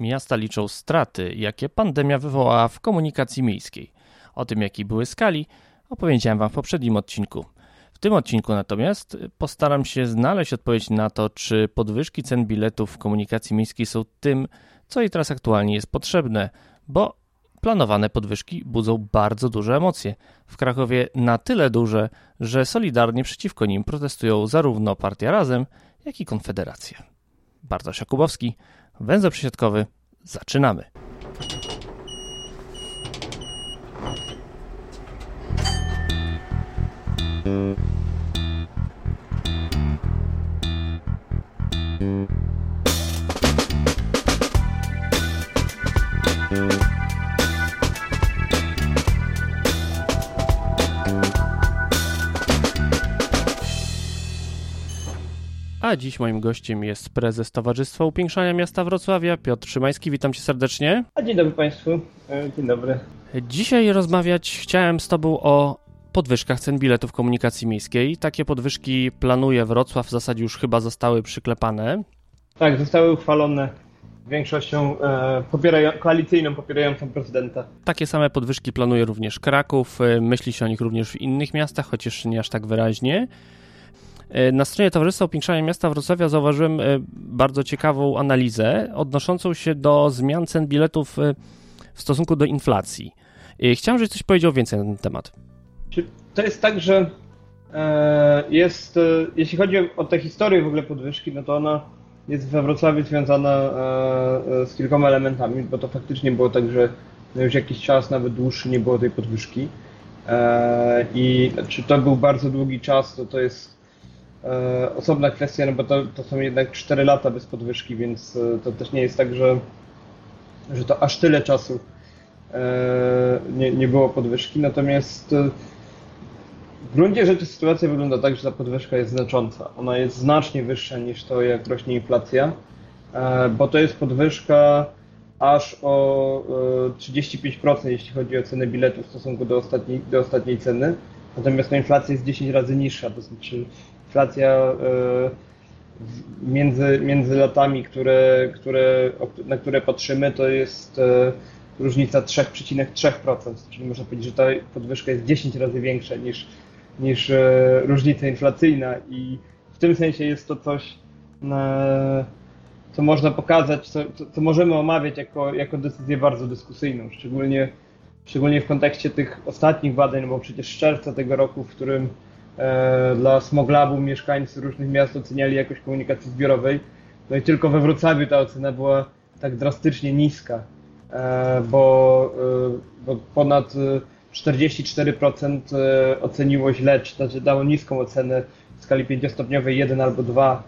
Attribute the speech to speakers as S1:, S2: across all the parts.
S1: Miasta liczą straty, jakie pandemia wywołała w komunikacji miejskiej. O tym, jakiej były skali, opowiedziałem Wam w poprzednim odcinku. W tym odcinku natomiast postaram się znaleźć odpowiedź na to, czy podwyżki cen biletów w komunikacji miejskiej są tym, co jej teraz aktualnie jest potrzebne, bo planowane podwyżki budzą bardzo duże emocje. W Krakowie na tyle duże, że solidarnie przeciwko nim protestują zarówno Partia Razem, jak i Konfederacja. Bartosz Jakubowski, węzeł przesiadkowy, zaczynamy. A dziś moim gościem jest prezes Towarzystwa Upiększania Miasta Wrocławia, Piotr Szymański. Witam cię serdecznie.
S2: A dzień dobry Państwu. E, dzień dobry.
S1: Dzisiaj rozmawiać chciałem z Tobą o podwyżkach cen biletów komunikacji miejskiej. Takie podwyżki planuje Wrocław, w zasadzie już chyba zostały przyklepane.
S2: Tak, zostały uchwalone większością e, popierają, koalicyjną popierającą prezydenta.
S1: Takie same podwyżki planuje również Kraków. E, myśli się o nich również w innych miastach, chociaż nie aż tak wyraźnie. E, na stronie Towarzystwa Upiększania Miasta Wrocławia zauważyłem e, bardzo ciekawą analizę odnoszącą się do zmian cen biletów e, w stosunku do inflacji. Chciałem, żebyś coś powiedział więcej na ten temat.
S2: To jest tak, że jest, jeśli chodzi o tę historię w ogóle podwyżki, no to ona jest we Wrocławiu związana z kilkoma elementami, bo to faktycznie było tak, że już jakiś czas, nawet dłuższy, nie było tej podwyżki. I czy to był bardzo długi czas, to to jest osobna kwestia, no bo to, to są jednak 4 lata bez podwyżki, więc e, to też nie jest tak, że, że to aż tyle czasu e, nie, nie było podwyżki. Natomiast w gruncie rzeczy sytuacja wygląda tak, że ta podwyżka jest znacząca. Ona jest znacznie wyższa niż to, jak rośnie inflacja, bo to jest podwyżka aż o 35%, jeśli chodzi o cenę biletu w stosunku do ostatniej, do ostatniej ceny. Natomiast ta inflacja jest 10 razy niższa, to znaczy inflacja e, między, między latami, które, które, na które patrzymy, to jest e, różnica 3,3%, czyli można powiedzieć, że ta podwyżka jest 10 razy większa niż, niż e, różnica inflacyjna. I w tym sensie jest to coś, co można pokazać, co, co możemy omawiać jako, jako decyzję bardzo dyskusyjną, szczególnie, szczególnie w kontekście tych ostatnich badań, bo przecież z czerwca tego roku, w którym dla Smoglabu mieszkańcy różnych miast oceniali jakość komunikacji zbiorowej. No i tylko we Wrocławiu ta ocena była tak drastycznie niska, e, bo, e, bo ponad 44% oceniło źle, czy znaczy dało niską ocenę w skali pięciostopniowej 1 albo 2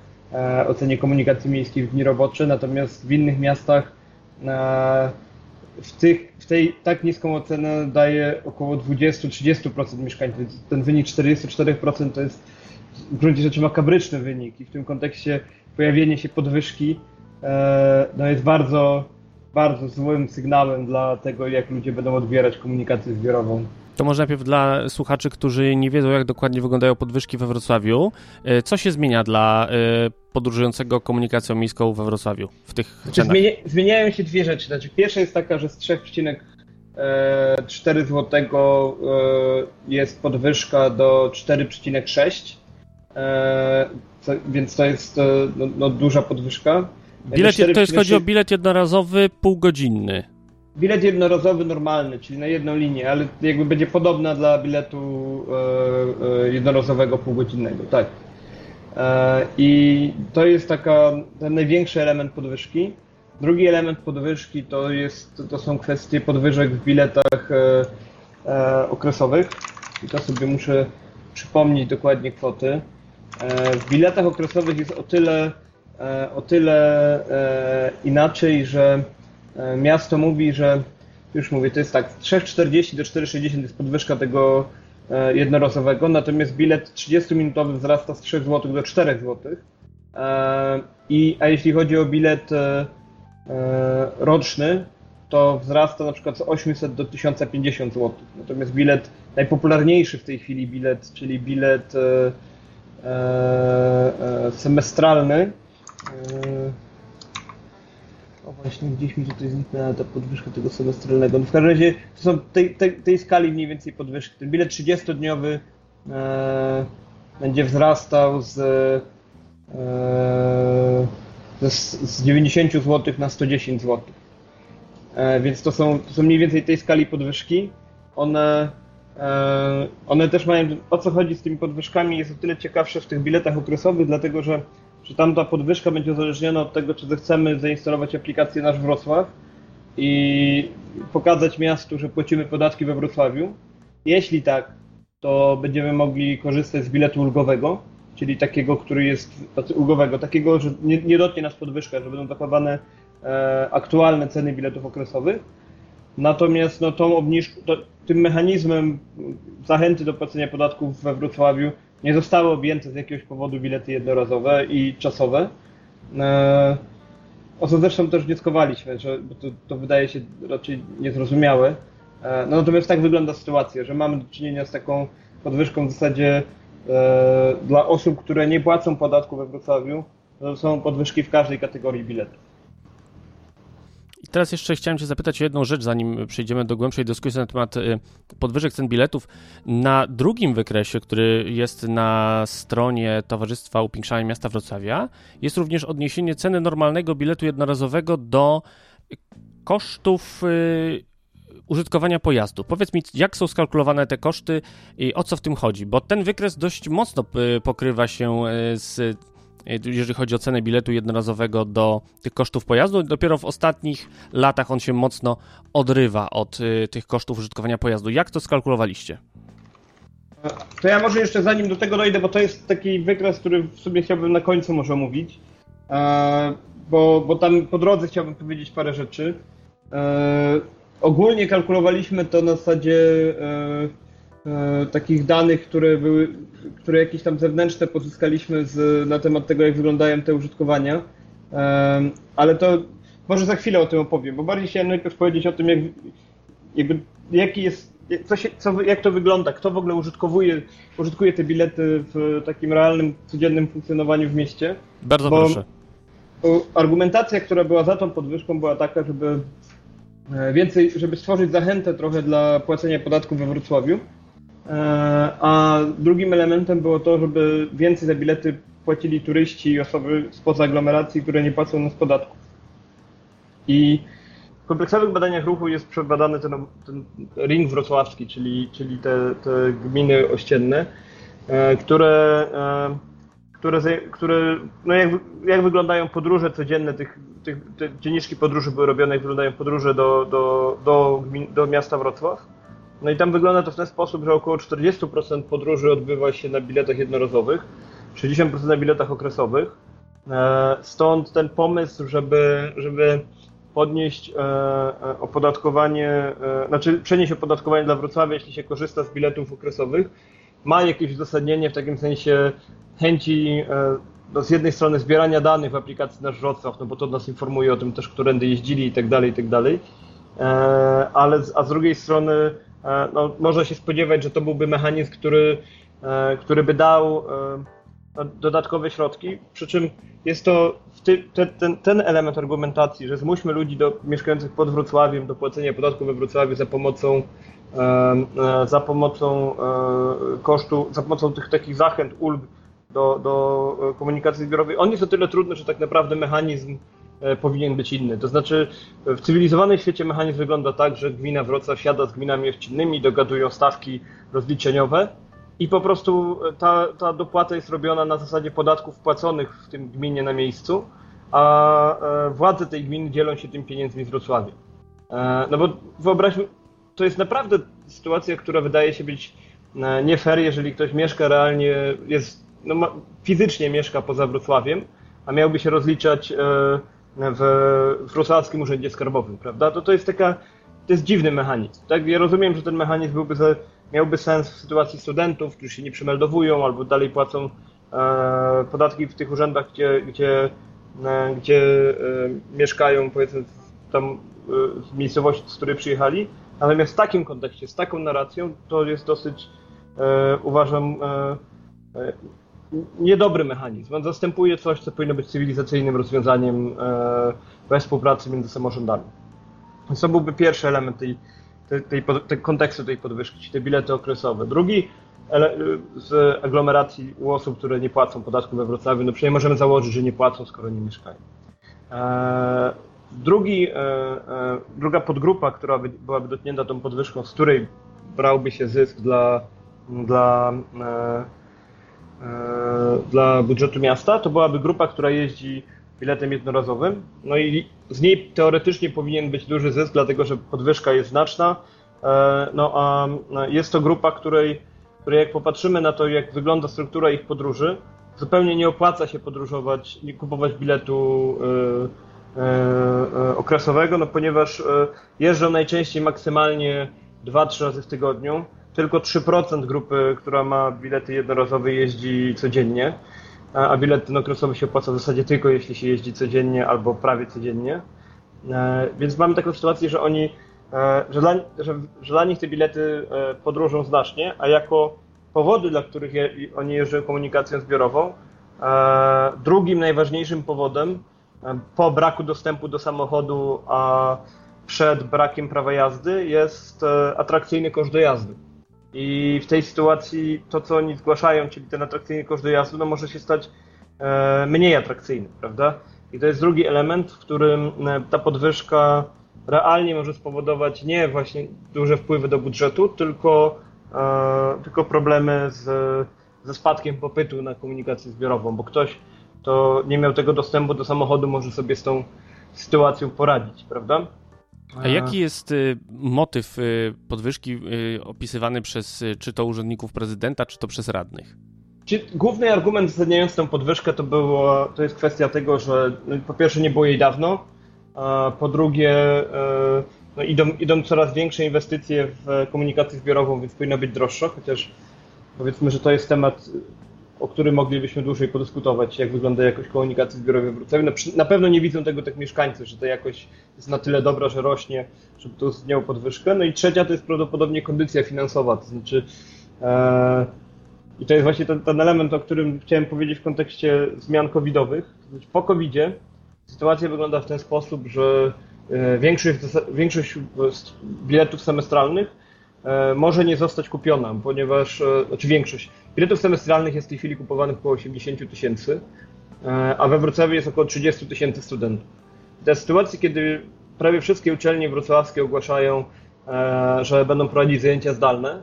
S2: ocenie komunikacji miejskiej w dni robocze, natomiast w innych miastach w, tych, w tej tak niską ocenę daje około 20-30% mieszkańców. Ten wynik 44% to jest w gruncie rzeczy makabryczny wynik i w tym kontekście pojawienie się podwyżki e, no jest bardzo, bardzo złym sygnałem dla tego, jak ludzie będą odbierać komunikację zbiorową.
S1: To może najpierw dla słuchaczy, którzy nie wiedzą, jak dokładnie wyglądają podwyżki we Wrocławiu. E, co się zmienia dla e, podróżującego komunikacją miejską we Wrocławiu w tych znaczy,
S2: zmienia, zmieniają się dwie rzeczy. Znaczy, pierwsza jest taka, że z 3,4 zł e, jest podwyżka do 4,6 więc to jest no, no, duża podwyżka.
S1: Bilet, to jest chodzi o bilet jednorazowy półgodzinny
S2: bilet jednorazowy normalny, czyli na jedną linię, ale jakby będzie podobna dla biletu e, e, jednorazowego półgodzinnego, tak. E, I to jest taka, ten największy element podwyżki. Drugi element podwyżki to, jest, to są kwestie podwyżek w biletach e, e, okresowych. I to sobie muszę przypomnieć dokładnie kwoty. E, w biletach okresowych jest o tyle, o tyle inaczej, że miasto mówi, że już mówię, to jest tak, z 3,40 do 4,60 jest podwyżka tego e, jednorazowego, natomiast bilet 30-minutowy wzrasta z 3 zł do 4 zł. E, I, a jeśli chodzi o bilet roczny, to wzrasta na przykład z 800 do 1050 zł. Natomiast bilet najpopularniejszy w tej chwili bilet, czyli bilet semestralny, O właśnie, gdzieś mi tutaj zniknęła ta podwyżka tego semestralnego. No w każdym razie to są tej, tej, tej skali mniej więcej podwyżki. Ten bilet 30-dniowy e, będzie wzrastał z, e, z, z 90 zł na 110 zł. E, więc to są, to są mniej więcej tej skali podwyżki. One, e, one też mają, o co chodzi z tymi podwyżkami, jest o tyle ciekawsze w tych biletach okresowych, dlatego że że tam ta podwyżka będzie uzależniona od tego, czy zechcemy zainstalować aplikację Nasz Wrocław i pokazać miastu, że płacimy podatki we Wrocławiu. Jeśli tak, to będziemy mogli korzystać z biletu ulgowego, czyli takiego, który jest znaczy ulgowego, takiego, że nie, nie dotknie nas podwyżka, że będą zachowane e, aktualne ceny biletów okresowych. Natomiast no, tą obniżką, to, tym mechanizmem zachęty do płacenia podatków we Wrocławiu nie zostały objęte z jakiegoś powodu bilety jednorazowe i czasowe. O co zresztą też wnioskowaliśmy, że to, to wydaje się raczej niezrozumiałe. E, no natomiast tak wygląda sytuacja, że mamy do czynienia z taką podwyżką w zasadzie e, dla osób, które nie płacą podatku we Wrocławiu, to są podwyżki w każdej kategorii biletów.
S1: I teraz jeszcze chciałem Cię zapytać o jedną rzecz, zanim przejdziemy do głębszej dyskusji na temat y, podwyżek cen biletów. Na drugim wykresie, który jest na stronie Towarzystwa Upiększania Miasta Wrocławia, jest również odniesienie ceny normalnego biletu jednorazowego do kosztów y, użytkowania pojazdu. Powiedz mi, jak są skalkulowane te koszty i o co w tym chodzi? Bo ten wykres dość mocno y, pokrywa się z jeżeli chodzi o cenę biletu jednorazowego do tych kosztów pojazdu. Dopiero w ostatnich latach on się mocno odrywa od y, tych kosztów użytkowania pojazdu. Jak to skalkulowaliście?
S2: To ja może jeszcze zanim do tego dojdę, bo to jest taki wykres, który w sobie chciałbym na końcu może mówić, e, bo, bo tam po drodze chciałbym powiedzieć parę rzeczy. E, ogólnie kalkulowaliśmy to na zasadzie E, takich danych, które były, które jakieś tam zewnętrzne pozyskaliśmy z, na temat tego, jak wyglądają te użytkowania. E, ale to może za chwilę o tym opowiem, bo bardziej chciałem najpierw powiedzieć o tym, jak, jakby, jaki jest, co się, co, jak to wygląda, kto w ogóle użytkowuje, użytkuje te bilety w takim realnym, codziennym funkcjonowaniu w mieście.
S1: Bardzo bo, proszę.
S2: Bo argumentacja, która była za tą podwyżką, była taka, żeby e, więcej, żeby stworzyć zachętę trochę dla płacenia podatków we Wrocławiu. E, a drugim elementem było to, żeby więcej za bilety płacili turyści i osoby spoza aglomeracji, które nie płacą nas podatków. I w kompleksowych badaniach ruchu jest przebadany ten, ten ring wrocławski, czyli, czyli te, te gminy ościenne, e, które, e, które, które no jak, jak wyglądają podróże codzienne, tych, tych, te dzienniczki podróży były robione, jak wyglądają podróże do, do, do, do miasta Wrocław. No i tam wygląda to w ten sposób, że około 40% podróży odbywa się na biletach jednorazowych, 60% na biletach okresowych. E, stąd ten pomysł, żeby, żeby podnieść e, e, opodatkowanie, znaczy przenieść opodatkowanie dla Wrocławia, jeśli się korzysta z biletów okresowych, ma jakieś uzasadnienie w takim sensie chęci no z jednej strony zbierania danych w aplikacji Nasz Wrocław, no bo to nas informuje o tym też, którędy jeździli i tak dalej, i tak dalej, ale a z drugiej strony no, można się spodziewać, że to byłby mechanizm, który, e, który by dał e, no, dodatkowe środki, przy czym jest to ty, te, ten, ten, element argumentacji, że zmuśmy ludzi do, mieszkających pod Wrocławiem do płacenia podatku we Wrocławiu za pomocą za pomocą kosztu, za pomocą tych takich zachęt, ulg do, do komunikacji zbiorowej, on jest o tyle trudny, że tak naprawdę mechanizm E, powinien być inny. To znaczy, w cywilizowanym świecie mechanizm wygląda tak, że gmina Wrocław siada z gminami ochcinnymi, dogadują stawki rozliczeniowe i po prostu ta, ta dopłata jest robiona na zasadzie podatków płaconych w tym gminie na miejscu, a e, władze tej gminy dzielą się tym pieniędzmi z Wrocławiem. E, no bo wyobraźmy, to jest naprawdę sytuacja, która wydaje się być nie fair, jeżeli ktoś mieszka realnie, jest, no, fizycznie mieszka poza Wrocławiem, a miałby się rozliczać w wrocławskim urzędzie skarbowym, prawda? To, to jest taka, to jest dziwny mechanizm. Tak? Ja rozumiem, że ten mechanizm byłby miałby sens w sytuacji studentów, którzy się nie przemeldowują albo dalej płacą e, podatki w tych urzędach, gdzie, gdzie, e, gdzie e, mieszkają, powiedzmy, tam e, w miejscowości, z której przyjechali. Natomiast w takim kontekście, z taką narracją, to jest dosyć, e, uważam, e, niedobry mechanizm. On zastępuje coś, co powinno być cywilizacyjnym rozwiązaniem we współpracy między samorządami. Więc to byłby pierwszy element tej, tej, tej, tej kontekstu tej podwyżki, czyli te bilety okresowe. Drugi z aglomeracji u osób, które nie płacą podatku we Wrocławiu, no przynajmniej możemy założyć, że nie płacą, skoro nie mieszkają. E, drugi, e, e, druga podgrupa, która by, byłaby dotknięta tą podwyżką, z której brałby się zysk dla, dla, dla budżetu miasta, to byłaby grupa, która jeździ biletem jednorazowym. No i z niej teoretycznie powinien być duży zysk, dlatego że podwyżka jest znaczna. No a jest to grupa, której, której jak popatrzymy na to, jak wygląda struktura ich podróży, zupełnie nie opłaca się podróżować, nie kupować biletu e, e, okresowego, no ponieważ e, jeżdżą najczęściej maksymalnie 2-3 razy w tygodniu. Tylko 3% grupy, która ma bilety jednorazowe, jeździ codziennie, a bilet ten okresowy się opłaca w zasadzie tylko jeśli się jeździ codziennie albo prawie codziennie. Więc mamy taką sytuację, że oni, że dla, że, że dla nich te bilety podróżą znacznie, a jako powody, dla których je, oni jeżdżą komunikacją zbiorową. E, drugim najważniejszym powodem e, po braku dostępu do samochodu, a przed brakiem prawa jazdy jest e, atrakcyjny koszt dojazdu. I w tej sytuacji to, co oni zgłaszają, czyli ten atrakcyjny koszt dojazdu, no może się stać mniej atrakcyjny, prawda? I to jest drugi element, w którym ta podwyżka realnie może spowodować nie właśnie duże wpływy do budżetu, tylko E, tylko problemy z, ze spadkiem popytu na komunikację zbiorową, bo ktoś, kto nie miał tego dostępu do samochodu, może sobie z tą sytuacją poradzić, prawda?
S1: A jaki jest y, motyw y, podwyżki y, opisywany przez czy to urzędników prezydenta, czy to przez radnych?
S2: Główny argument uzasadniający tę podwyżkę to, było, to jest kwestia tego, że no, po pierwsze nie było jej dawno, a po drugie no idą, idą coraz większe inwestycje w komunikację zbiorową, więc powinna być droższa, chociaż powiedzmy, że to jest temat, o którym moglibyśmy dłużej podyskutować, jak wygląda jakość komunikacji zbiorowej w Wrocławiu. Na, na pewno nie widzą tego tak mieszkańcy, że ta jakość jest na tyle dobra, że rośnie, żeby to uwzględniało podwyżkę. No i trzecia to jest prawdopodobnie kondycja finansowa, to znaczy e, i to jest właśnie ten, ten, element, o którym chciałem powiedzieć w kontekście zmian covidowych. Znaczy po covidzie sytuacja wygląda w ten sposób, że E, większość, większość biletów semestralnych e, może nie zostać kupiona, ponieważ, e, znaczy większość biletów semestralnych jest w tej chwili kupowanych około 80 tysięcy, a we Wrocławiu jest około 30 tysięcy studentów. Te sytuacji, kiedy prawie wszystkie uczelnie wrocławskie ogłaszają, że będą prowadzić zajęcia zdalne,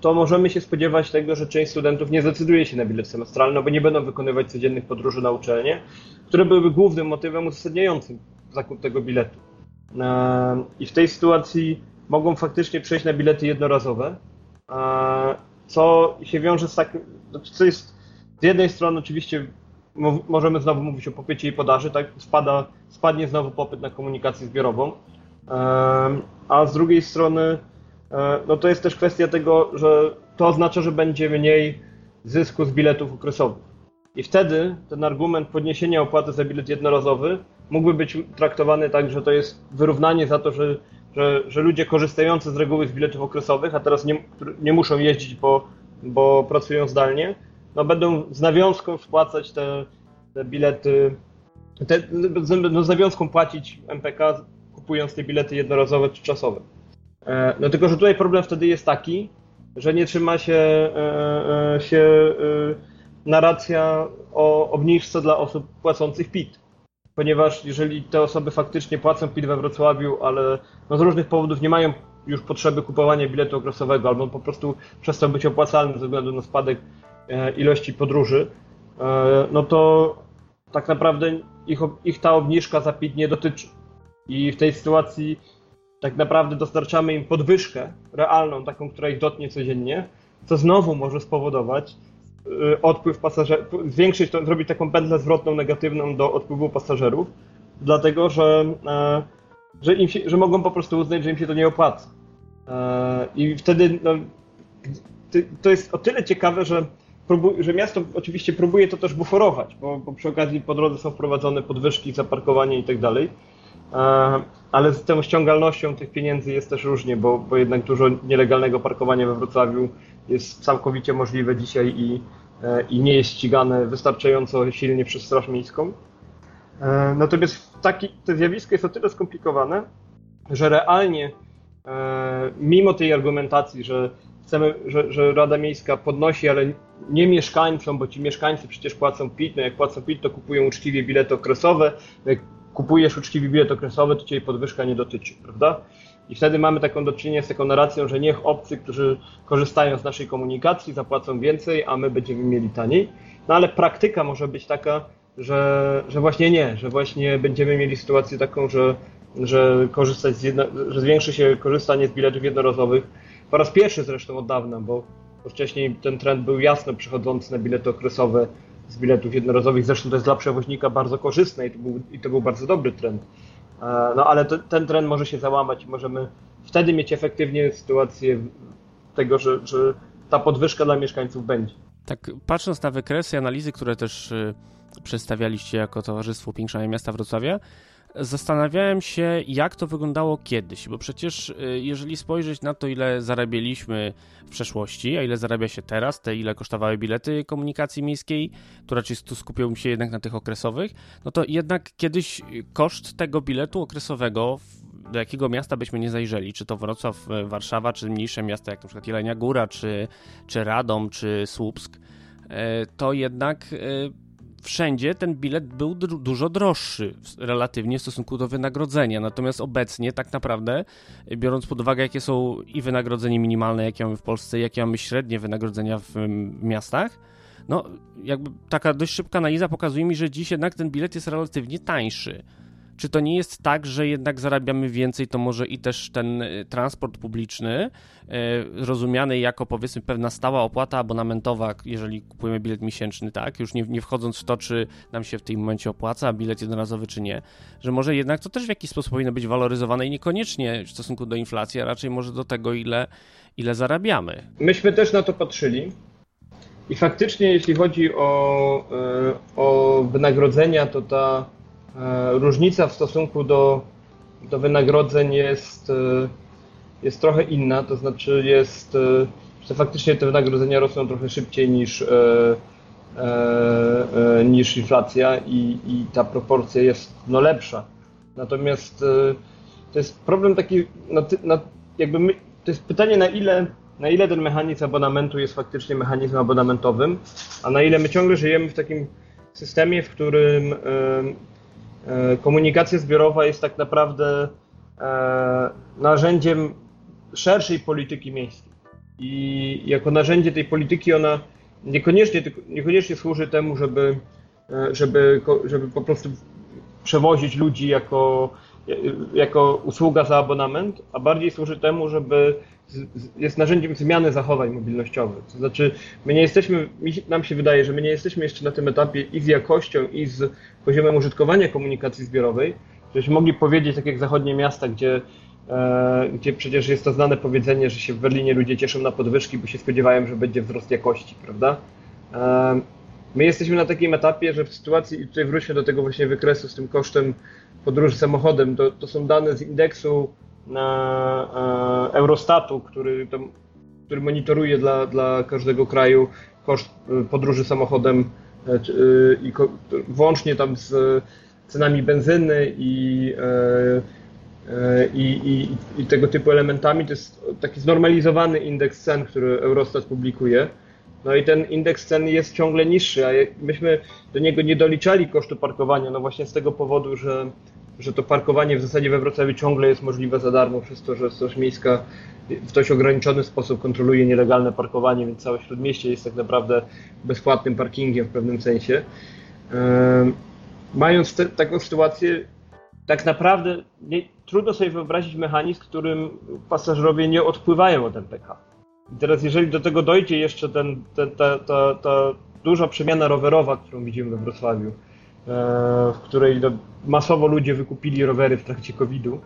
S2: to możemy się spodziewać tego, że część studentów nie zdecyduje się na bilet semestralny, bo nie będą wykonywać codziennych podróży na uczelnię, które byłyby głównym motywem uzasadniającym zakup tego biletu. E, I w tej sytuacji mogą faktycznie przejść na bilety jednorazowe, e, co się wiąże z takim, co jest z jednej strony oczywiście możemy znowu mówić o popycie i podaży, tak? Spada, spadnie znowu popyt na komunikację zbiorową, e, a z drugiej strony no to jest też kwestia tego, że to oznacza, że będzie mniej zysku z biletów okresowych. I wtedy ten argument podniesienia opłaty za bilet jednorazowy mógłby być traktowany tak, że to jest wyrównanie za to, że, że, że ludzie korzystający z reguły z biletów okresowych, a teraz nie, nie muszą jeździć, bo, bo pracują zdalnie, no będą z nawiązką spłacać te, te bilety, te, no z nawiązką płacić MPK, kupując te bilety jednorazowe czy czasowe. E, no tylko, że tutaj problem wtedy jest taki, że nie trzyma się, e, e, się narracja o obniżce dla osób płacących PIT ponieważ jeżeli te osoby faktycznie płacą PIT we Wrocławiu, ale no z różnych powodów nie mają już potrzeby kupowania biletu okresowego, albo po prostu przestał być opłacalny ze względu na spadek e, ilości podróży, e, no to tak naprawdę ich, ich ta obniżka za PIT nie dotyczy. I w tej sytuacji tak naprawdę dostarczamy im podwyżkę realną, taką, która ich dotknie codziennie, co znowu może spowodować, odpływ pasażerów, zwiększyć, to, zrobić taką pętlę zwrotną negatywną do odpływu pasażerów, dlatego że, e, że, im się, że mogą po prostu uznać, że im się to nie opłaca. E, I wtedy no, to jest o tyle ciekawe, że, że miasto oczywiście próbuje to też buforować, bo, bo przy okazji po drodze są wprowadzone podwyżki za parkowanie i tak dalej. E, ale z tą ściągalnością tych pieniędzy jest też różnie, bo, bo jednak dużo nielegalnego parkowania we Wrocławiu jest całkowicie możliwe dzisiaj i, i nie jest ścigane wystarczająco silnie przez Straż Miejską. Natomiast taki, to zjawisko jest o tyle skomplikowane, że realnie mimo tej argumentacji, że chcemy, że, że Rada Miejska podnosi, ale nie mieszkańcom, bo ci mieszkańcy przecież płacą PIT, no jak płacą PIT, to kupują uczciwie bilety okresowe, jak kupujesz uczciwy bilet okresowy, to cię podwyżka nie dotyczy, prawda? I wtedy mamy taką do czynienia z taką narracją, że niech obcy, którzy korzystają z naszej komunikacji, zapłacą więcej, a my będziemy mieli taniej. No ale praktyka może być taka, że, że właśnie nie, że właśnie będziemy mieli sytuację taką, że, że, korzystać z jedno, że zwiększy się korzystanie z biletów jednorazowych. Po raz pierwszy zresztą od dawna, bo wcześniej ten trend był jasno przechodzący na bilety okresowe z biletów jednorazowych. Zresztą to jest dla przewoźnika bardzo korzystne i to był, i to był bardzo dobry trend. E, no ale to, ten trend może się załamać i możemy wtedy mieć efektywnie sytuację tego, że, że ta podwyżka dla mieszkańców będzie.
S1: Tak, patrząc na wykresy analizy, które też y, przedstawialiście jako Towarzystwo Piększania Miasta Wrocławia, Zastanawiałem się, jak to wyglądało kiedyś, bo przecież y, jeżeli spojrzeć na to, ile zarabialiśmy w przeszłości, a ile zarabia się teraz, te ile kosztowały bilety komunikacji miejskiej, to raczej tu skupiłbym się jednak na tych okresowych, no to jednak kiedyś koszt tego biletu okresowego do jakiego miasta byśmy nie zajrzeli, czy to Wrocław, y, Warszawa, czy mniejsze miasta jak na przykład Jelenia Góra, czy, czy Radom, czy Słupsk, y, to jednak wszędzie ten bilet był dużo droższy relatywnie w stosunku do wynagrodzenia. Natomiast obecnie, tak naprawdę, biorąc pod uwagę, jakie są i wynagrodzenie minimalne, jakie mamy w Polsce, jakie mamy średnie wynagrodzenia w miastach, no jakby taka dość szybka analiza pokazuje mi, że dziś jednak ten bilet jest relatywnie tańszy. Czy to nie jest tak, że jednak zarabiamy więcej, to może i też ten y, transport publiczny, y, rozumiany jako powiedzmy pewna stała opłata abonamentowa, jeżeli kupujemy bilet miesięczny, tak, już nie, nie wchodząc w to, czy nam się w tym momencie opłaca bilet jednorazowy, czy nie, że może jednak to też w jakiś sposób powinno być waloryzowane i niekoniecznie w stosunku do inflacji, a raczej może do tego, ile, ile zarabiamy.
S2: Myśmy też na to patrzyli. I faktycznie, jeśli chodzi o, y, o wynagrodzenia, to ta różnica w stosunku do, do wynagrodzeń jest, e, jest trochę inna, to znaczy jest, e, że faktycznie te wynagrodzenia rosną trochę szybciej niż, niż inflacja i, i ta proporcja jest no, lepsza. Natomiast to jest problem taki, na, na, jakby my, to jest pytanie na ile, na ile ten mechanizm abonamentu jest faktycznie mechanizmem abonamentowym, a na ile my ciągle żyjemy w takim systemie, w którym E, komunikacja zbiorowa jest tak naprawdę e, narzędziem szerszej polityki miejskiej. I jako narzędzie tej polityki ona niekoniecznie, niekoniecznie służy temu, żeby, e, żeby, żeby po prostu przewozić ludzi jako, jako usługa za abonament, a bardziej służy temu, żeby jest narzędziem zmiany zachowań mobilnościowych. To znaczy, my nie jesteśmy, nam się wydaje, że my nie jesteśmy jeszcze na tym etapie i z jakością, i z poziomem użytkowania komunikacji zbiorowej, żebyśmy mogli powiedzieć, tak jak zachodnie miasta, gdzie, e, gdzie przecież jest to znane powiedzenie, że się w Berlinie ludzie cieszą na podwyżki, bo się spodziewają, że będzie wzrost jakości, prawda? E, my jesteśmy na takim etapie, że w sytuacji, i tutaj wróćmy do tego właśnie wykresu z tym kosztem podróży samochodem, to, to są dane z indeksu Eurostatu, który, który monitoruje dla, dla każdego kraju koszt e, podróży samochodem e, i włącznie tam z cenami benzyny i, i, i, i tego typu elementami. To jest taki znormalizowany indeks cen, który Eurostat publikuje. No i ten indeks cen jest ciągle niższy, a myśmy do niego nie doliczali kosztu parkowania, no właśnie z tego powodu, że że to parkowanie w zasadzie we Wrocławiu ciągle jest możliwe za darmo, przez to, że Straż Miejska w dość ograniczony sposób kontroluje nielegalne parkowanie, więc całe Śródmieście jest tak naprawdę bezpłatnym parkingiem w pewnym sensie. Mając te, taką sytuację, tak naprawdę nie, trudno sobie wyobrazić mechanizm, którym pasażerowie nie odpływają od MPK. I teraz jeżeli do tego dojdzie jeszcze ten, ten, ta, ta, ta duża przemiana rowerowa, którą widzimy we Wrocławiu, w której masowo ludzie wykupili rowery w trakcie COVID-u, e,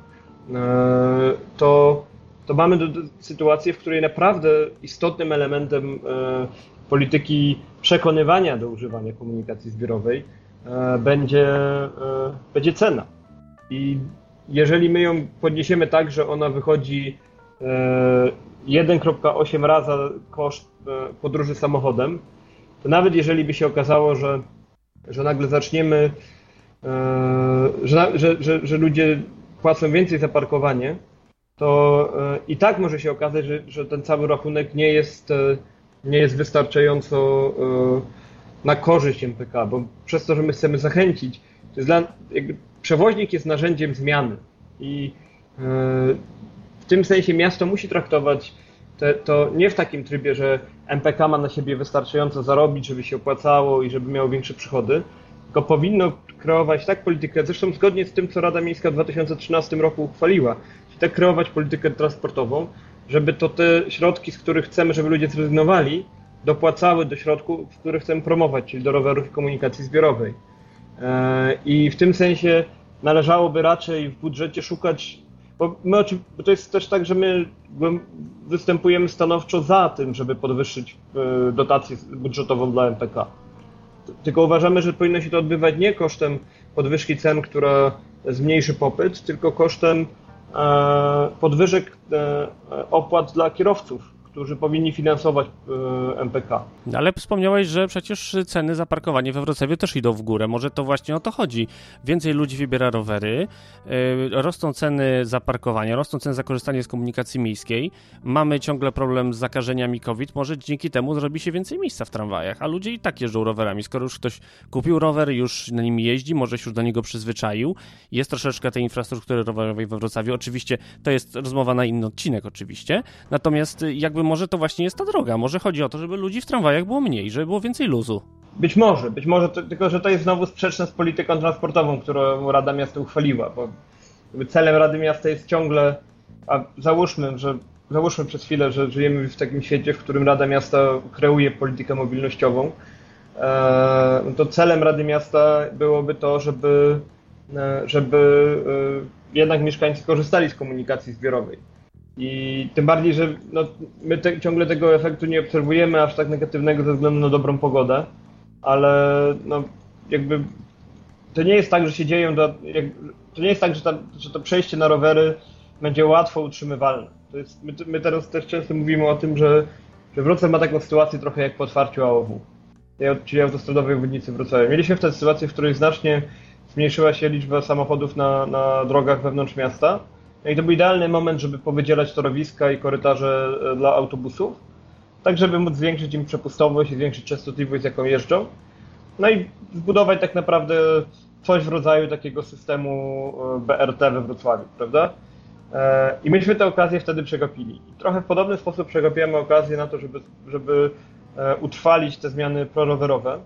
S2: to, to mamy do, do sytuację, w której naprawdę istotnym elementem e, polityki przekonywania do używania komunikacji zbiorowej będzie, będzie cena. I jeżeli my ją podniesiemy tak, że ona wychodzi 1,8 raza koszt podróży samochodem, to nawet jeżeli by się okazało, że, że nagle zaczniemy, że, że, że, że ludzie płacą więcej za parkowanie, to i tak może się okazać, że, że ten cały rachunek nie jest, nie jest wystarczająco na korzyść MPK, bo przez to, że my chcemy zachęcić, dla, przewoźnik jest narzędziem zmiany. I e, w tym sensie miasto musi traktować te, to nie w takim trybie, że MPK ma na siebie wystarczająco zarobić, żeby się opłacało i żeby miało większe przychody, tylko powinno kreować tak politykę, zresztą zgodnie z tym, co Rada Miejska w 2013 roku uchwaliła, czyli tak kreować politykę transportową, żeby to te środki, z których chcemy, żeby ludzie zrezygnowali, dopłacały do środków, które chcemy promować, czyli do rowerów i komunikacji zbiorowej. E, I w tym sensie należałoby raczej w budżecie szukać, bo, my, bo to jest też tak, że my występujemy stanowczo za tym, żeby podwyższyć e, dotację budżetową dla MPK. Tylko uważamy, że powinno się to odbywać nie kosztem podwyżki cen, która zmniejszy popyt, tylko kosztem e, podwyżek opłat dla kierowców którzy powinni finansować e, MPK.
S1: Ale wspomniałeś, że przecież ceny za parkowanie we Wrocławiu też idą w górę. Może to właśnie o to chodzi. Więcej ludzi wybiera rowery, e, rosną ceny za parkowanie, rosną ceny za korzystanie z komunikacji miejskiej. Mamy ciągle problem z zakażeniami COVID. Może dzięki temu zrobi się więcej miejsca w tramwajach, a ludzie i tak jeżdżą rowerami. Skoro już ktoś kupił rower, już na nim jeździ, może się już do niego przyzwyczaił. Jest troszeczkę tej infrastruktury rowerowej we Wrocławiu. Oczywiście to jest rozmowa na inny odcinek, oczywiście. Natomiast jakby może to właśnie jest ta droga. Może chodzi o to, żeby ludzi w tramwajach było mniej, żeby było więcej luzu.
S2: Być może, być może, to, tylko że to jest znowu sprzeczne z polityką transportową, którą Rada Miasta uchwaliła, bo celem Rady Miasta jest ciągle, a załóżmy, że załóżmy przez chwilę, że żyjemy w takim świecie, w którym Rada Miasta kreuje politykę mobilnościową, e, to celem Rady Miasta byłoby to, żeby, e, żeby e, jednak mieszkańcy korzystali z komunikacji zbiorowej. I tym bardziej, że no, my te, ciągle tego efektu nie obserwujemy aż tak negatywnego ze względu na dobrą pogodę, ale no, jakby to nie jest tak, że się dzieją, jak, to nie jest tak, że, ta, że to przejście na rowery będzie łatwo utrzymywalne. Jest, my, my teraz też często mówimy o tym, że, że Wrocław ma taką sytuację trochę jak po otwarciu AOW, czyli autostradowej obwodnicy Wrocławia. Mieliśmy wtedy sytuację, w której znacznie zmniejszyła się liczba samochodów na, na drogach wewnątrz miasta, no i to był idealny moment, żeby powydzielać torowiska i korytarze e, dla autobusów, tak żeby móc zwiększyć im przepustowość i zwiększyć częstotliwość, z jaką jeżdżą. No i zbudować tak naprawdę coś w rodzaju takiego systemu e, BRT we Wrocławiu, prawda? E, I myśmy tę okazję wtedy przegapili. Trochę w podobny sposób przegapiamy okazję na to, żeby, żeby utrwalić te zmiany prorowerowe.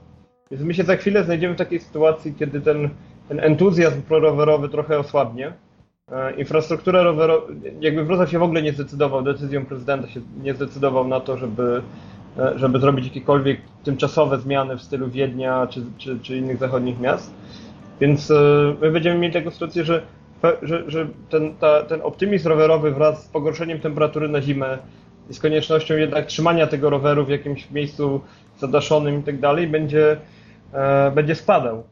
S2: Więc my się za chwilę znajdziemy w takiej sytuacji, kiedy ten, ten entuzjazm prorowerowy trochę osłabnie infrastruktura rowerowa, jakby Wrocław się w ogóle nie zdecydował, decyzją prezydenta się nie zdecydował na to, żeby, e, żeby zrobić jakiekolwiek tymczasowe zmiany w stylu Wiednia czy, czy, czy innych zachodnich miast. Więc e, my będziemy mieli taką sytuację, że, że, że ten, ta, ten optymizm rowerowy wraz z pogorszeniem temperatury na zimę i z koniecznością jednak trzymania tego roweru w jakimś miejscu zadaszonym i tak dalej będzie, będzie spadał.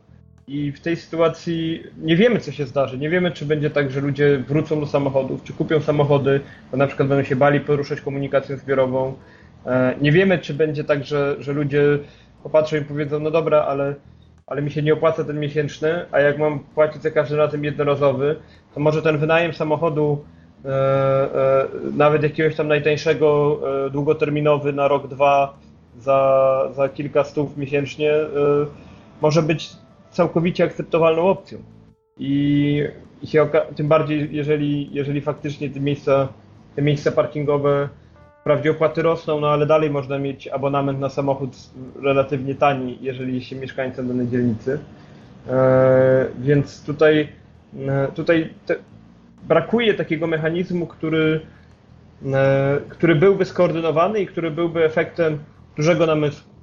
S2: I w tej sytuacji nie wiemy, co się zdarzy. Nie wiemy, czy będzie tak, że ludzie wrócą do samochodów, czy kupią samochody, bo na przykład będą się bali poruszać komunikacją zbiorową. E, nie wiemy, czy będzie tak, że, że ludzie popatrzą i powiedzą, no dobra, ale, ale mi się nie opłaca ten miesięczny, a jak mam płacić za każdy razem jednorazowy, to może ten wynajem samochodu, e, e, nawet jakiegoś tam najtańszego, e, długoterminowy na rok, dwa, za, za kilka stów miesięcznie, e, może być całkowicie akceptowalną opcją. I, się tym bardziej, jeżeli, jeżeli faktycznie te miejsca, te miejsca parkingowe, wprawdzie opłaty rosną, no ale dalej można mieć abonament na samochód relatywnie tani, jeżeli się mieszkańcem danej dzielnicy. E, więc tutaj, e, tutaj te, brakuje takiego mechanizmu, który, e, który byłby skoordynowany i który byłby efektem dużego namysłu.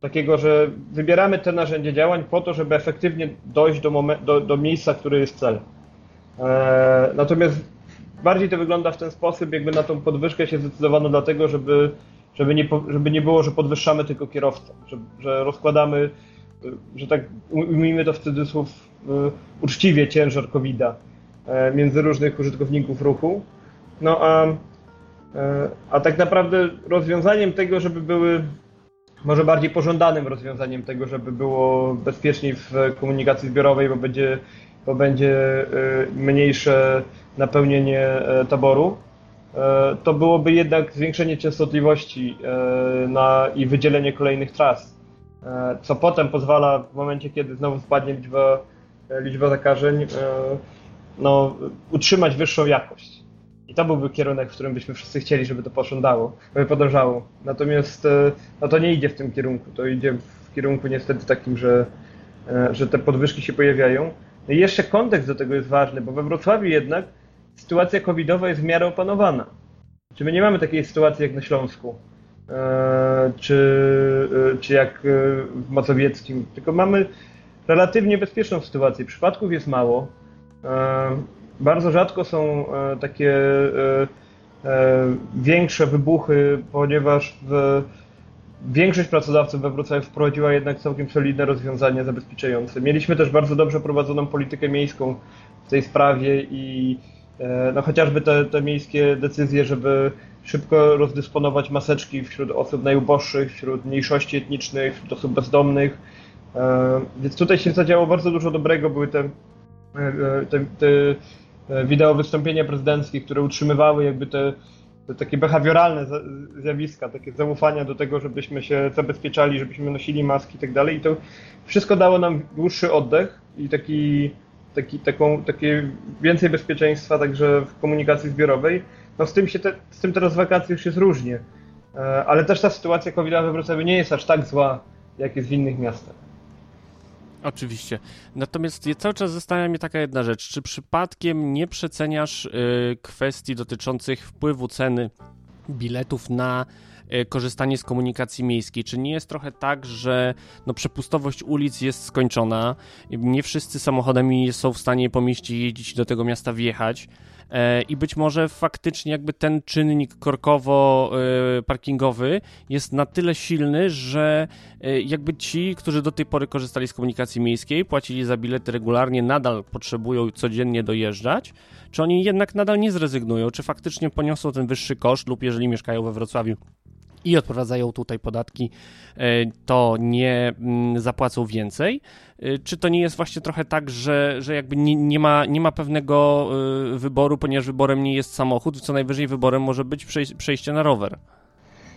S2: Takiego, że wybieramy te narzędzia działań po to, żeby efektywnie dojść do, do, do miejsca, które jest cel. E, natomiast bardziej to wygląda w ten sposób, jakby na tą podwyżkę się zdecydowano dlatego, żeby, żeby, nie, żeby nie było, że podwyższamy tylko kierowcę, że, że rozkładamy, że tak ujmijmy to w cudzysłów e, uczciwie ciężar COVID-a e, między różnych użytkowników ruchu. No a, a tak naprawdę rozwiązaniem tego, żeby były może bardziej pożądanym rozwiązaniem tego, żeby było bezpieczniej w komunikacji zbiorowej, bo będzie, bo będzie mniejsze napełnienie taboru. To byłoby jednak zwiększenie częstotliwości na, i wydzielenie kolejnych tras, co potem pozwala w momencie, kiedy znowu spadnie liczba, liczba zakażeń, no, utrzymać wyższą jakość. I to byłby kierunek, w którym byśmy wszyscy chcieli, żeby to posządało, żeby podążało. Natomiast e, no, to nie idzie w tym kierunku. To idzie w kierunku niestety takim, że, e, że te podwyżki się pojawiają. No i jeszcze kontekst do tego jest ważny, bo we Wrocławiu jednak sytuacja covidowa jest w miarę opanowana. Czy my nie mamy takiej sytuacji jak na Śląsku, e, czy, czy jak w Mazowieckim, tylko mamy relatywnie bezpieczną sytuację. Przypadków jest mało. Bardzo rzadko są e, takie e, e, większe wybuchy, ponieważ w, większość pracodawców we Wrocławiu wprowadziła jednak całkiem solidne rozwiązania zabezpieczające. Mieliśmy też bardzo dobrze prowadzoną politykę miejską w tej sprawie i no, chociażby te, te miejskie decyzje, żeby szybko rozdysponować maseczki wśród osób najuboższych, wśród mniejszości etnicznych, wśród osób bezdomnych. Więc tutaj się zadziało bardzo dużo dobrego. Były te, te, te wideo wystąpienia prezydenckie, które utrzymywały jakby te, te takie behawioralne zjawiska, takie zaufania do tego, żebyśmy się zabezpieczali, żebyśmy nosili maski i tak dalej. I to wszystko dało nam dłuższy oddech i taki, taki, taką, takie więcej bezpieczeństwa także w komunikacji zbiorowej. No z tym, się te, z tym teraz wakacje już jest różnie, e, ale też ta sytuacja covid we Wrocławiu nie jest aż tak zła, jak jest w innych miastach.
S1: Oczywiście. Natomiast cały czas zastanawia mnie taka jedna rzecz. Czy przypadkiem nie przeceniasz y, kwestii dotyczących wpływu ceny biletów na y, korzystanie z komunikacji miejskiej. Czy nie jest trochę tak, że no, przepustowość ulic jest skończona, nie wszyscy samochodami są w stanie po mieście jeździć do tego miasta wjechać, i być może faktycznie jakby ten czynnik korkowo-parkingowy e, jest na tyle silny, że e, jakby ci, którzy do tej pory korzystali z komunikacji miejskiej, płacili za bilety regularnie, nadal potrzebują codziennie dojeżdżać, czy oni jednak nadal nie zrezygnują, czy faktycznie poniosą ten wyższy koszt lub jeżeli mieszkają we Wrocławiu i odprowadzają tutaj podatki, e, to nie mm, zapłacą więcej? E, czy to nie jest właśnie trochę tak, że, że jakby nie, nie, ma, nie ma pewnego e, wyboru, ponieważ wyborem nie jest samochód, co najwyżej wyborem może być przejście na rower?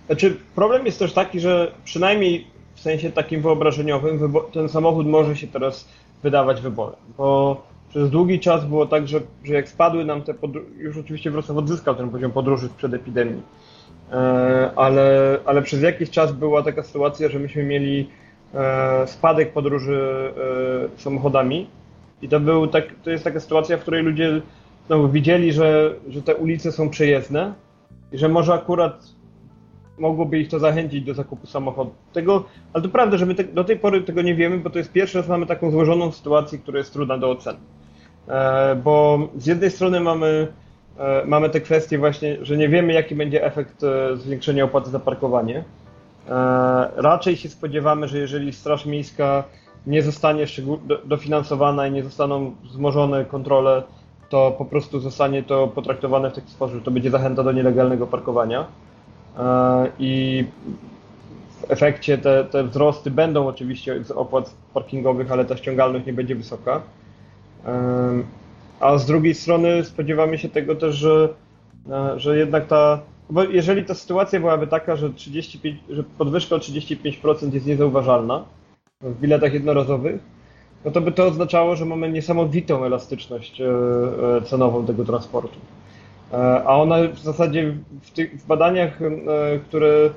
S2: Znaczy, problem jest też taki, że przynajmniej w sensie takim wyobrażeniowym ten samochód może się teraz wydawać wyborem, bo przez długi czas było tak, że, że jak spadły nam te podróże, już oczywiście Wrocław odzyskał ten poziom podróży sprzed epidemii, ale, ale przez jakiś czas była taka sytuacja, że myśmy mieli e, spadek podróży e, samochodami i to, był tak, to jest taka sytuacja, w której ludzie znowu widzieli, że, że te ulice są przejezdne i że może akurat mogłoby ich to zachęcić do zakupu samochodu. Tego, ale to prawda, że my te, do tej pory tego nie wiemy, bo to jest pierwszy raz mamy taką złożoną sytuację, która jest trudna do oceny. bo z jednej strony mamy E, mamy te kwestie właśnie, że nie wiemy, jaki będzie efekt e, zwiększenia opłaty za parkowanie. E, raczej się spodziewamy, że jeżeli Straż Miejska nie zostanie dofinansowana i nie zostaną wzmożone kontrole, to po prostu zostanie to potraktowane w taki sposób, że to będzie zachęta do nielegalnego parkowania. I w efekcie te, te wzrosty będą oczywiście z opłat parkingowych, ale ta ściągalność nie będzie wysoka. A z drugiej strony spodziewamy się tego też, że, e, że jednak ta. Bo jeżeli ta sytuacja byłaby taka, że, 35, że podwyżka o 35% jest niezauważalna w biletach jednorazowych, no to by to oznaczało, że mamy niesamowitą elastyczność e, e, cenową tego transportu. A ona w zasadzie w tych w badaniach, które,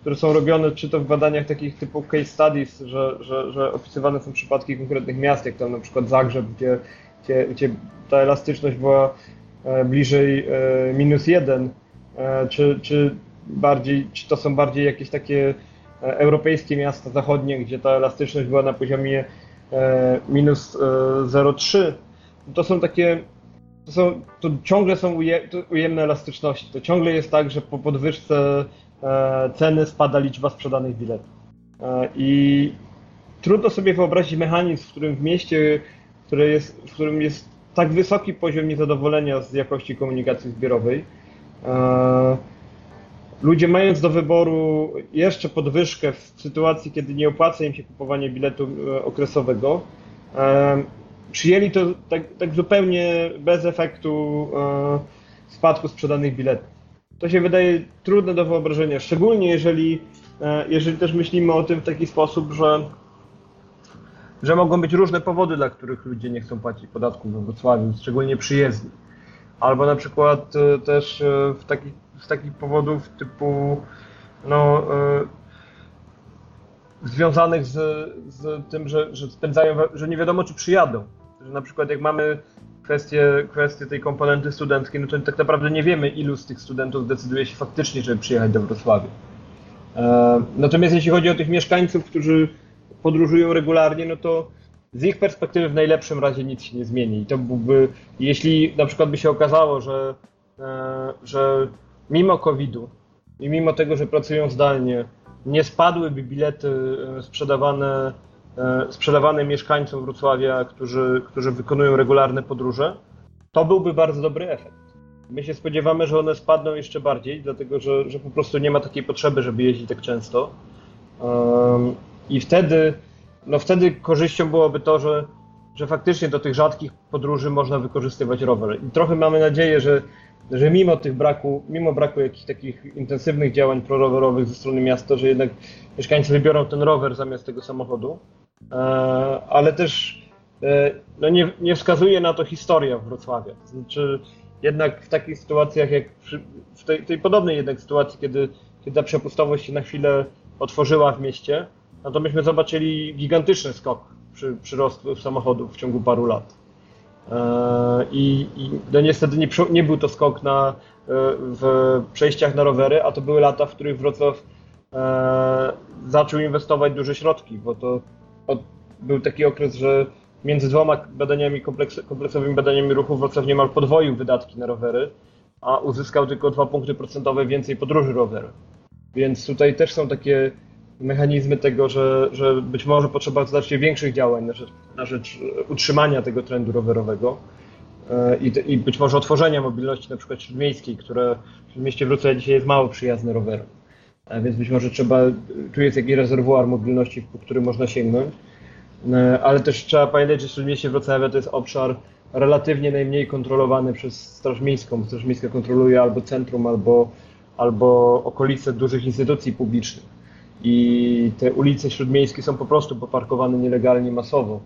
S2: które są robione, czy to w badaniach takich typu case studies, że, że, że opisywane są przypadki konkretnych miast, jak tam na przykład Zagrzeb, gdzie gdzie, gdzie ta elastyczność była e, bliżej e, minus jeden, e, czy, czy bardziej, czy to są bardziej jakieś takie europejskie miasta zachodnie, gdzie ta elastyczność była na poziomie minus 0,3, to są takie, to, są, to ciągle są ujemne elastyczności. To ciągle jest tak, że po podwyżce ceny spada liczba sprzedanych biletów. I trudno sobie wyobrazić mechanizm, w którym w mieście które jest, w którym jest tak wysoki poziom niezadowolenia z jakości komunikacji zbiorowej, e, ludzie mając do wyboru jeszcze podwyżkę w sytuacji, kiedy nie opłaca im się kupowanie biletu e, okresowego, przyjęli to tak, tak zupełnie bez efektu spadku sprzedanych biletów. To się wydaje trudne do wyobrażenia, szczególnie jeżeli, jeżeli też myślimy o tym w taki sposób, że że mogą być różne powody, dla których ludzie nie chcą płacić podatku we Wrocławiu, szczególnie przyjezdni. Albo na przykład e, też e, w taki, z takich powodów typu no, e, związanych z, z tym, że, że spędzają, że nie wiadomo czy przyjadą. Że na przykład jak mamy kwestię, kwestię tej komponenty studenckiej, no to tak naprawdę nie wiemy ilu z tych studentów decyduje się faktycznie, żeby przyjechać do Wrocławia. Natomiast jeśli chodzi o tych mieszkańców, którzy podróżują regularnie, no to z ich perspektywy w najlepszym razie nic się nie zmieni. I to byłby, jeśli na przykład by się okazało, że, e, że mimo COVID-u i mimo tego, że pracują zdalnie, nie spadłyby bilety e, sprzedawane, e, sprzedawane mieszkańcom Wrocławia, którzy, którzy wykonują regularne podróże, to byłby bardzo dobry efekt. My się spodziewamy, że one spadną jeszcze bardziej, dlatego że, że po prostu nie ma takiej potrzeby, żeby jeździć tak często. I wtedy, no wtedy korzyścią byłoby to, że, że faktycznie do tych rzadkich podróży można wykorzystywać rower. I trochę mamy nadzieję, że, że mimo tych braku, mimo braku jakichś takich intensywnych działań prorowerowych ze strony miasta, że jednak mieszkańcy wybiorą ten rower zamiast tego samochodu. E, ale też e, no nie, nie wskazuje na to historia w Wrocławiu. Znaczy, jednak w takich sytuacjach, jak przy, w tej, tej podobnej jednak sytuacji, kiedy, kiedy ta przepustowość się na chwilę otworzyła w mieście, no to myśmy zobaczyli gigantyczny skok przy przyrostu samochodów w ciągu paru lat. E, I, i no niestety nie, nie, był to skok na, e, w przejściach na rowery, a to były lata, w których Wrocław e, zaczął inwestować duże środki, bo to od, był taki okres, że między dwoma badaniami, kompleks, kompleksowymi badaniami ruchu Wrocław niemal podwoił wydatki na rowery, a uzyskał tylko dwa punkty procentowe więcej podróży rowerem. Więc tutaj też są takie mechanizmy tego, że, że być może potrzeba znacznie większych działań na rzecz, na rzecz utrzymania tego trendu rowerowego e, i, i być może otworzenia mobilności na przykład śródmiejskiej, które w mieście Wrocław dzisiaj jest mało przyjazne rowerom. E, więc być może trzeba, tu jest jakiś rezerwuar mobilności, po który można sięgnąć. E, ale też trzeba pamiętać, że Śródmieście Wrocławia to jest obszar relatywnie najmniej kontrolowany przez Straż Miejską. Straż Miejska kontroluje albo centrum, albo, albo okolice dużych instytucji publicznych i te ulice śródmiejskie są po prostu poparkowane nielegalnie masowo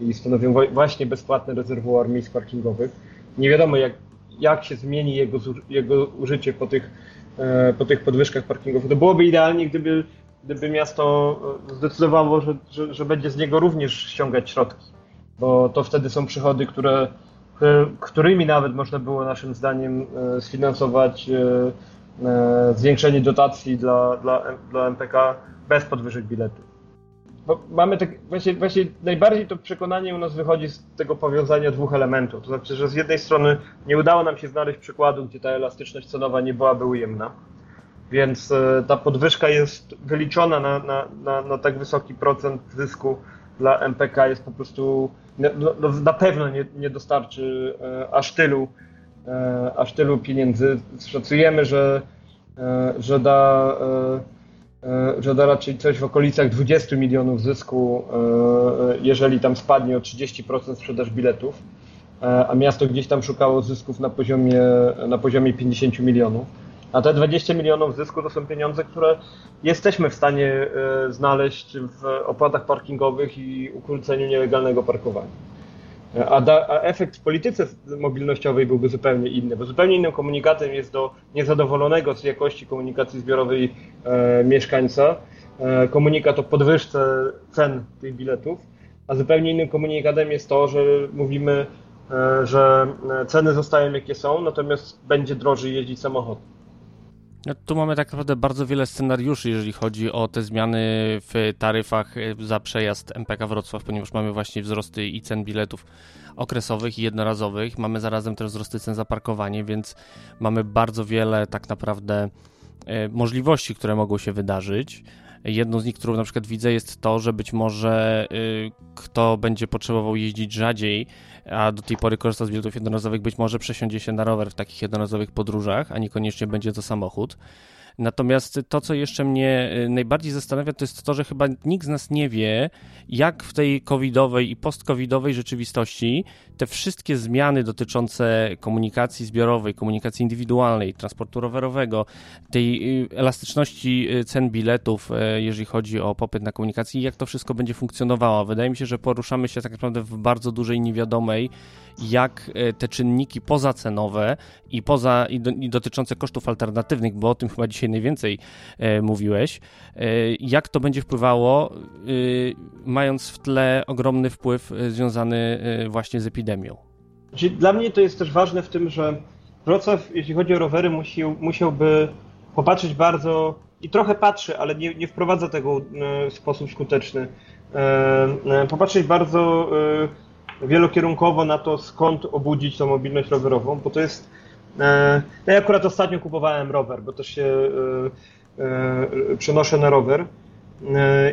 S2: i stanowią właśnie bezpłatny rezerwuar miejsc parkingowych. Nie wiadomo jak, jak się zmieni jego, jego użycie po tych, e, po tych podwyżkach parkingowych. To byłoby idealnie, gdyby, gdyby miasto e, zdecydowało, że, że, że będzie z niego również ściągać środki, bo to wtedy są przychody, które, którymi nawet można było naszym zdaniem e, sfinansować zwiększenie dotacji dla, dla, dla MPK bez podwyżek biletu. Bo mamy tak, właśnie, właśnie najbardziej to przekonanie u nas wychodzi z tego powiązania dwóch elementów. To znaczy, że z jednej strony nie udało nam się znaleźć przykładu, gdzie ta elastyczność cenowa nie byłaby ujemna, więc e, ta podwyżka jest wyliczona na, na, na, na tak wysoki procent zysku dla MPK, jest po prostu, no, no, na pewno nie, nie dostarczy e, aż tylu E, aż tylu pieniędzy. Szacujemy, że, e, że, da, e, że da raczej coś w okolicach 20 milionów zysku, jeżeli tam spadnie o 30% sprzedaż biletów, a miasto gdzieś tam szukało zysków na poziomie, na poziomie 50 milionów. A te 20 milionów zysku to są pieniądze, które jesteśmy w stanie znaleźć w opłatach parkingowych i ukróceniu nielegalnego parkowania. A, da, a, efekt w polityce mobilnościowej byłby zupełnie inny, bo zupełnie innym komunikatem jest do niezadowolonego z jakości komunikacji zbiorowej e, mieszkańca e, komunikat o podwyżce cen tych biletów, a zupełnie innym komunikatem jest to, że mówimy, e, że ceny zostają jakie są, natomiast będzie drożej jeździć samochodem.
S1: No, tu mamy tak naprawdę bardzo wiele scenariuszy, jeżeli chodzi o te zmiany w taryfach e, za przejazd MPK Wrocław, ponieważ mamy właśnie wzrosty i cen biletów okresowych i jednorazowych. Mamy zarazem też wzrosty cen za parkowanie, więc mamy bardzo wiele tak naprawdę e, możliwości, które mogą się wydarzyć. Jedną z nich, którą na przykład widzę, jest to, że być może y, kto będzie potrzebował jeździć rzadziej, a do tej pory korzysta z biletów jednorazowych, być może przesiądzie się na rower w takich jednorazowych podróżach, a niekoniecznie będzie to samochód. Natomiast to, co jeszcze mnie y, najbardziej zastanawia, to jest to, że chyba nikt z nas nie wie, jak w tej covidowej i post-covidowej rzeczywistości te wszystkie zmiany dotyczące komunikacji zbiorowej, komunikacji indywidualnej, transportu rowerowego, tej y, elastyczności y, cen biletów, jeżeli chodzi o popyt na komunikację, jak to wszystko będzie funkcjonowało. Wydaje mi się, że poruszamy się tak naprawdę w bardzo dużej niewiadomej, jak te czynniki pozacenowe i poza i, do, i dotyczące kosztów alternatywnych, bo o tym chyba dzisiaj najwięcej e, mówiłeś, e, jak to będzie wpływało, e, mając w tle ogromny wpływ związany właśnie z epidemią.
S2: Dla mnie to jest też ważne w tym, że Wrocław, jeśli chodzi o rowery, musi, musiałby popatrzeć bardzo i trochę patrzy, ale nie, nie wprowadza tego w sposób skuteczny. Popatrzeć bardzo wielokierunkowo na to, skąd obudzić tą mobilność rowerową, bo to jest. E, no ja akurat ostatnio kupowałem rower, bo też się e, e, przenoszę na rower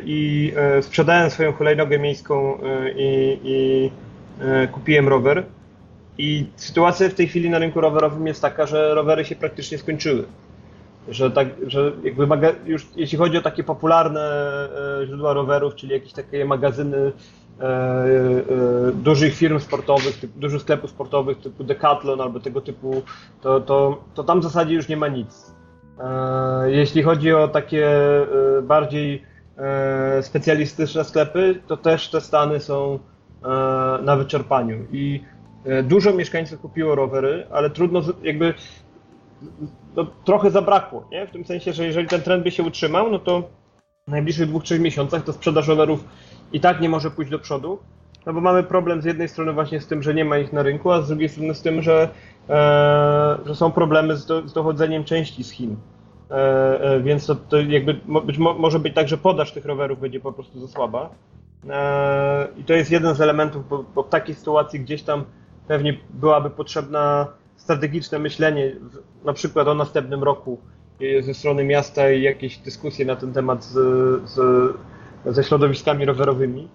S2: i sprzedałem swoją hulajnogę miejską i, i kupiłem rower. I sytuacja w tej chwili na rynku rowerowym jest taka, że rowery się praktycznie skończyły. Że, tak, że jakby już jeśli chodzi o takie popularne źródła rowerów, czyli jakieś takie magazyny dużych firm sportowych, typu, dużych sklepów sportowych typu Decathlon albo tego typu, to, to, to tam w zasadzie już nie ma nic. E, jeśli chodzi o takie bardziej specjalistyczne sklepy, to też te stany są na wyczerpaniu i dużo mieszkańców kupiło rowery, ale trudno jakby no, trochę zabrakło, nie? w tym sensie, że jeżeli ten trend by się utrzymał, no to w najbliższych dwóch, trzech miesiącach to sprzedaż rowerów i tak nie może pójść do przodu, no bo mamy problem z jednej strony właśnie z tym, że nie ma ich na rynku, a z drugiej strony z tym, że, e, że są problemy z, do, z, dochodzeniem części z Chin. E, e, więc to, to jakby być, może być tak, że podaż tych rowerów będzie po prostu za słaba. E, I to jest jeden z elementów, bo, bo, w takiej sytuacji gdzieś tam pewnie byłaby potrzebna strategiczne myślenie, na przykład o następnym roku ze strony miasta i jakieś dyskusje na ten temat z, z ze środowiskami rowerowymi,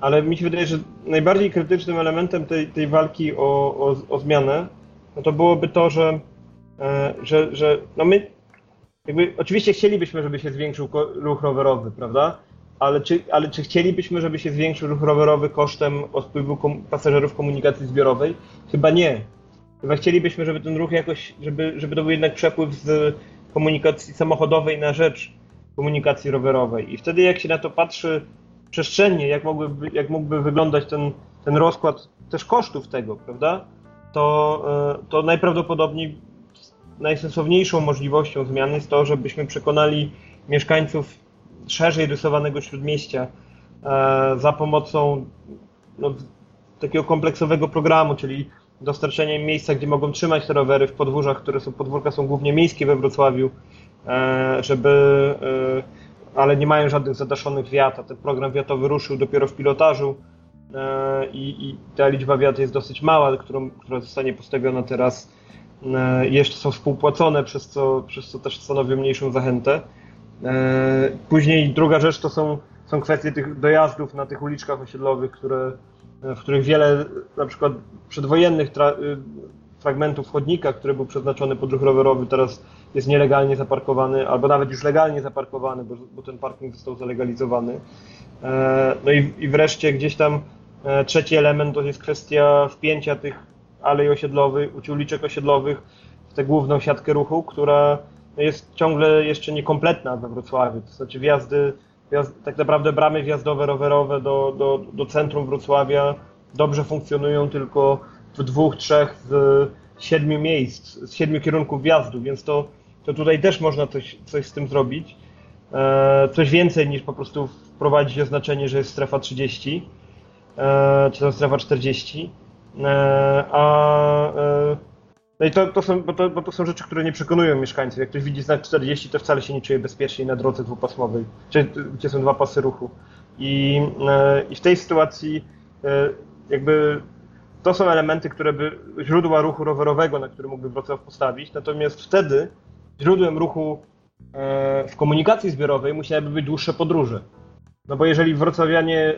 S2: ale mi się wydaje, że najbardziej krytycznym elementem tej, tej walki o, o, o zmianę no to byłoby to, że, e, że, że no my jakby, oczywiście chcielibyśmy, żeby się zwiększył ruch rowerowy, prawda? Ale czy, ale czy chcielibyśmy, żeby się zwiększył ruch rowerowy kosztem odpływu kom pasażerów komunikacji zbiorowej? Chyba nie. Chyba chcielibyśmy, żeby ten ruch jakoś, żeby, żeby to był jednak przepływ z komunikacji samochodowej na rzecz komunikacji rowerowej. I wtedy jak się na to patrzy przestrzennie, jak mógłby, jak mógłby wyglądać ten, ten rozkład też kosztów tego, prawda, to, e, to najprawdopodobniej najsensowniejszą możliwością zmiany jest to, żebyśmy przekonali mieszkańców szerzej rysowanego śródmieścia e, za pomocą no, takiego kompleksowego programu, czyli dostarczenia im miejsca, gdzie mogą trzymać te rowery w podwórzach, które są, podwórka są głównie miejskie we Wrocławiu, żeby, e, ale nie mają żadnych zadaszonych wiat, a ten program wiatowy ruszył dopiero w pilotażu e, i, i ta liczba wiat jest dosyć mała, którą, która zostanie postawiona teraz, jeszcze są współpłacone, przez co, przez co też stanowią mniejszą zachętę. Później druga rzecz to są, są kwestie tych dojazdów na tych uliczkach osiedlowych, które, w których wiele na przykład przedwojennych fragmentów chodnika, który był przeznaczony pod ruch rowerowy, teraz jest nielegalnie zaparkowany, albo nawet już legalnie zaparkowany, bo, bo ten parking został zalegalizowany. E, no i, i wreszcie gdzieś tam e, trzeci element to jest kwestia wpięcia tych alej osiedlowych, czy uliczek osiedlowych w tę główną siatkę ruchu, która jest ciągle jeszcze niekompletna we Wrocławiu. To znaczy wjazdy, wjazd, tak naprawdę bramy wjazdowe, rowerowe do, do, do centrum Wrocławia dobrze funkcjonują tylko w dwóch, trzech z siedmiu miejsc, z siedmiu kierunków wjazdu, więc to, to tutaj też można coś, coś z tym zrobić. E, coś więcej niż po prostu wprowadzić oznaczenie, że jest strefa 30, e, czy to strefa 40. E, a no i to, to, są, bo to, bo to są rzeczy, które nie przekonują mieszkańców. Jak ktoś widzi znak 40, to wcale się nie czuje bezpiecznie na drodze dwupasmowej, gdzie są dwa pasy ruchu. I, i w tej sytuacji jakby to są elementy, które by źródła ruchu rowerowego, na który mógłby Wrocław postawić. Natomiast wtedy źródłem ruchu e, w komunikacji zbiorowej musiałyby być dłuższe podróże. No bo jeżeli wrocławianie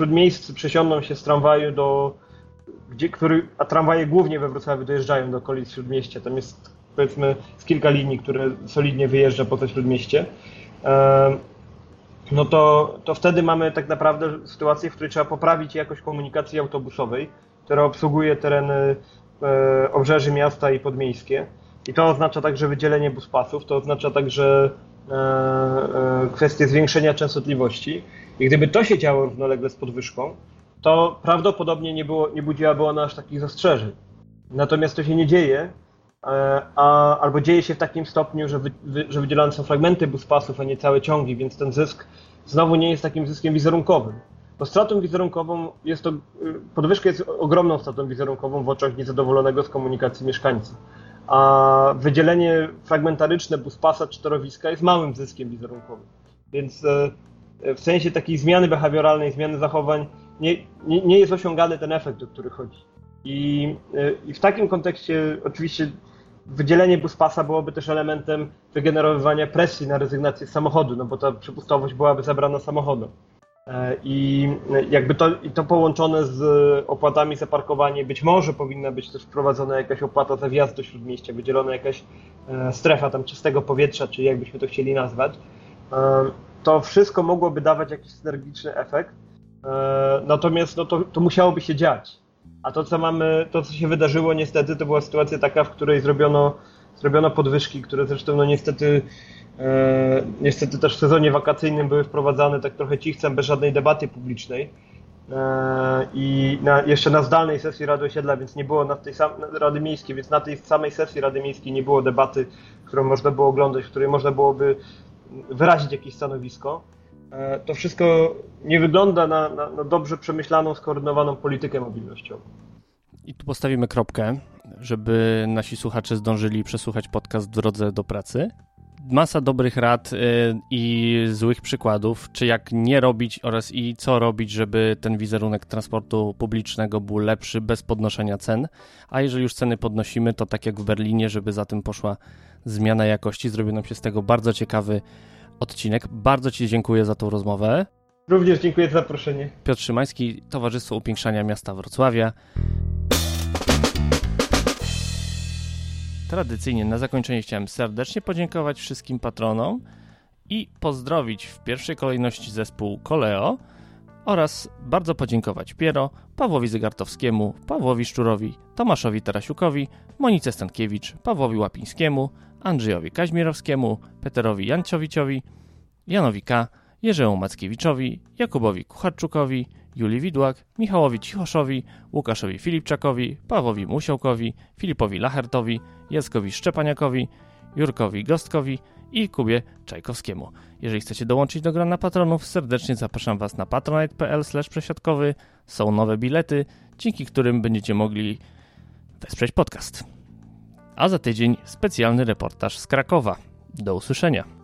S2: e, miejsc przesiądą się z tramwaju do, gdzie, który, a tramwaje głównie we Wrocławiu dojeżdżają do okolic Śródmieścia, tam jest powiedzmy z kilka linii, które solidnie wyjeżdża po coś śródmieście, e, no to, to wtedy mamy tak naprawdę sytuację, w której trzeba poprawić jakość komunikacji autobusowej, która obsługuje tereny e, obrzeży miasta i podmiejskie. I to oznacza także wydzielenie buspasów, to oznacza także kwestię zwiększenia częstotliwości. I gdyby to się działo równolegle z podwyżką, to prawdopodobnie nie, było, nie budziłaby ona aż takich zastrzeżeń. Natomiast to się nie dzieje, e, a, albo dzieje się w takim stopniu, że, wy, że wydzielane są fragmenty buspasów, a nie całe ciągi, więc ten zysk znowu nie jest takim zyskiem wizerunkowym. Bo stratą wizerunkową jest to, y, podwyżka jest ogromną stratą wizerunkową w oczach niezadowolonego z komunikacji mieszkańców. A wydzielenie fragmentaryczne buspasa czy torowiska jest małym zyskiem wizerunkowym. Więc e, w sensie takiej zmiany behawioralnej, zmiany zachowań, nie, nie, nie jest osiągany ten efekt, o który chodzi. I, y, I, w takim kontekście oczywiście wydzielenie buspasa byłoby też elementem wygenerowywania presji na rezygnację z samochodu, no bo ta przepustowość byłaby zabrana samochodem. E, I jakby to, i to połączone z opłatami za parkowanie, być może powinna być też wprowadzona jakaś opłata za wjazd do śródmieścia, wydzielona jakaś e, strefa tam czystego powietrza, czy jakbyśmy to chcieli nazwać. E, to wszystko mogłoby dawać jakiś synergiczny efekt, natomiast no to, to musiałoby się dziać. A to, co mamy, to, co się wydarzyło niestety, to była sytuacja taka, w której zrobiono, zrobiono podwyżki, które zresztą no niestety e, niestety też w sezonie wakacyjnym były wprowadzane tak trochę cichcem, bez żadnej debaty publicznej. E, I na, jeszcze na zdalnej sesji Rady Osiedla, więc nie było na tej sam, Rady Miejskiej, więc na tej samej sesji Rady Miejskiej nie było debaty, którą można było oglądać, w której można byłoby wyrazić jakieś stanowisko. E, to wszystko nie wygląda na, na, na dobrze przemyślaną, skoordynowaną politykę mobilnościową.
S1: I tu postawimy kropkę, żeby nasi słuchacze zdążyli przesłuchać podcast w drodze do pracy. Masa dobrych rad y, i złych przykładów, czy jak nie robić oraz i co robić, żeby ten wizerunek transportu publicznego był lepszy bez podnoszenia cen. A jeżeli już ceny podnosimy, to tak jak w Berlinie, żeby za tym poszła zmiana jakości. Zrobił się z tego bardzo ciekawy odcinek. Bardzo Ci dziękuję za tą rozmowę.
S2: Również dziękuję za zaproszenie.
S1: Piotr Szymański, Towarzystwo Upiększania Miasta Wrocławia. Tradycyjnie na zakończenie chciałem serdecznie podziękować wszystkim patronom i pozdrowić w pierwszej kolejności zespół Koleo oraz bardzo podziękować Piero, Pawłowi Zygartowskiemu, Pawłowi Szczurowi, Tomaszowi Tarasiukowi, Monice Stankiewicz, Pawłowi Łapińskiemu, Andrzejowi Kaźmierowskiemu, Peterowi Janciowiciowi, Janowi K., Jerzemu Mackiewiczowi, Jakubowi Kucharczukowi, Julii Widłak, Michałowi Cichoszowi, Łukaszowi Filipczakowi, Pawłowi Musiałkowi, Filipowi Lachertowi, Jackowi Szczepaniakowi, Jurkowi Gostkowi i Kubie Czajkowskiemu. Jeżeli chcecie dołączyć do grona patronów, serdecznie zapraszam Was na patronite.pl przesiadkowy. Są nowe bilety, dzięki którym będziecie mogli wesprzeć podcast. A za tydzień specjalny reportaż z Krakowa. Do usłyszenia.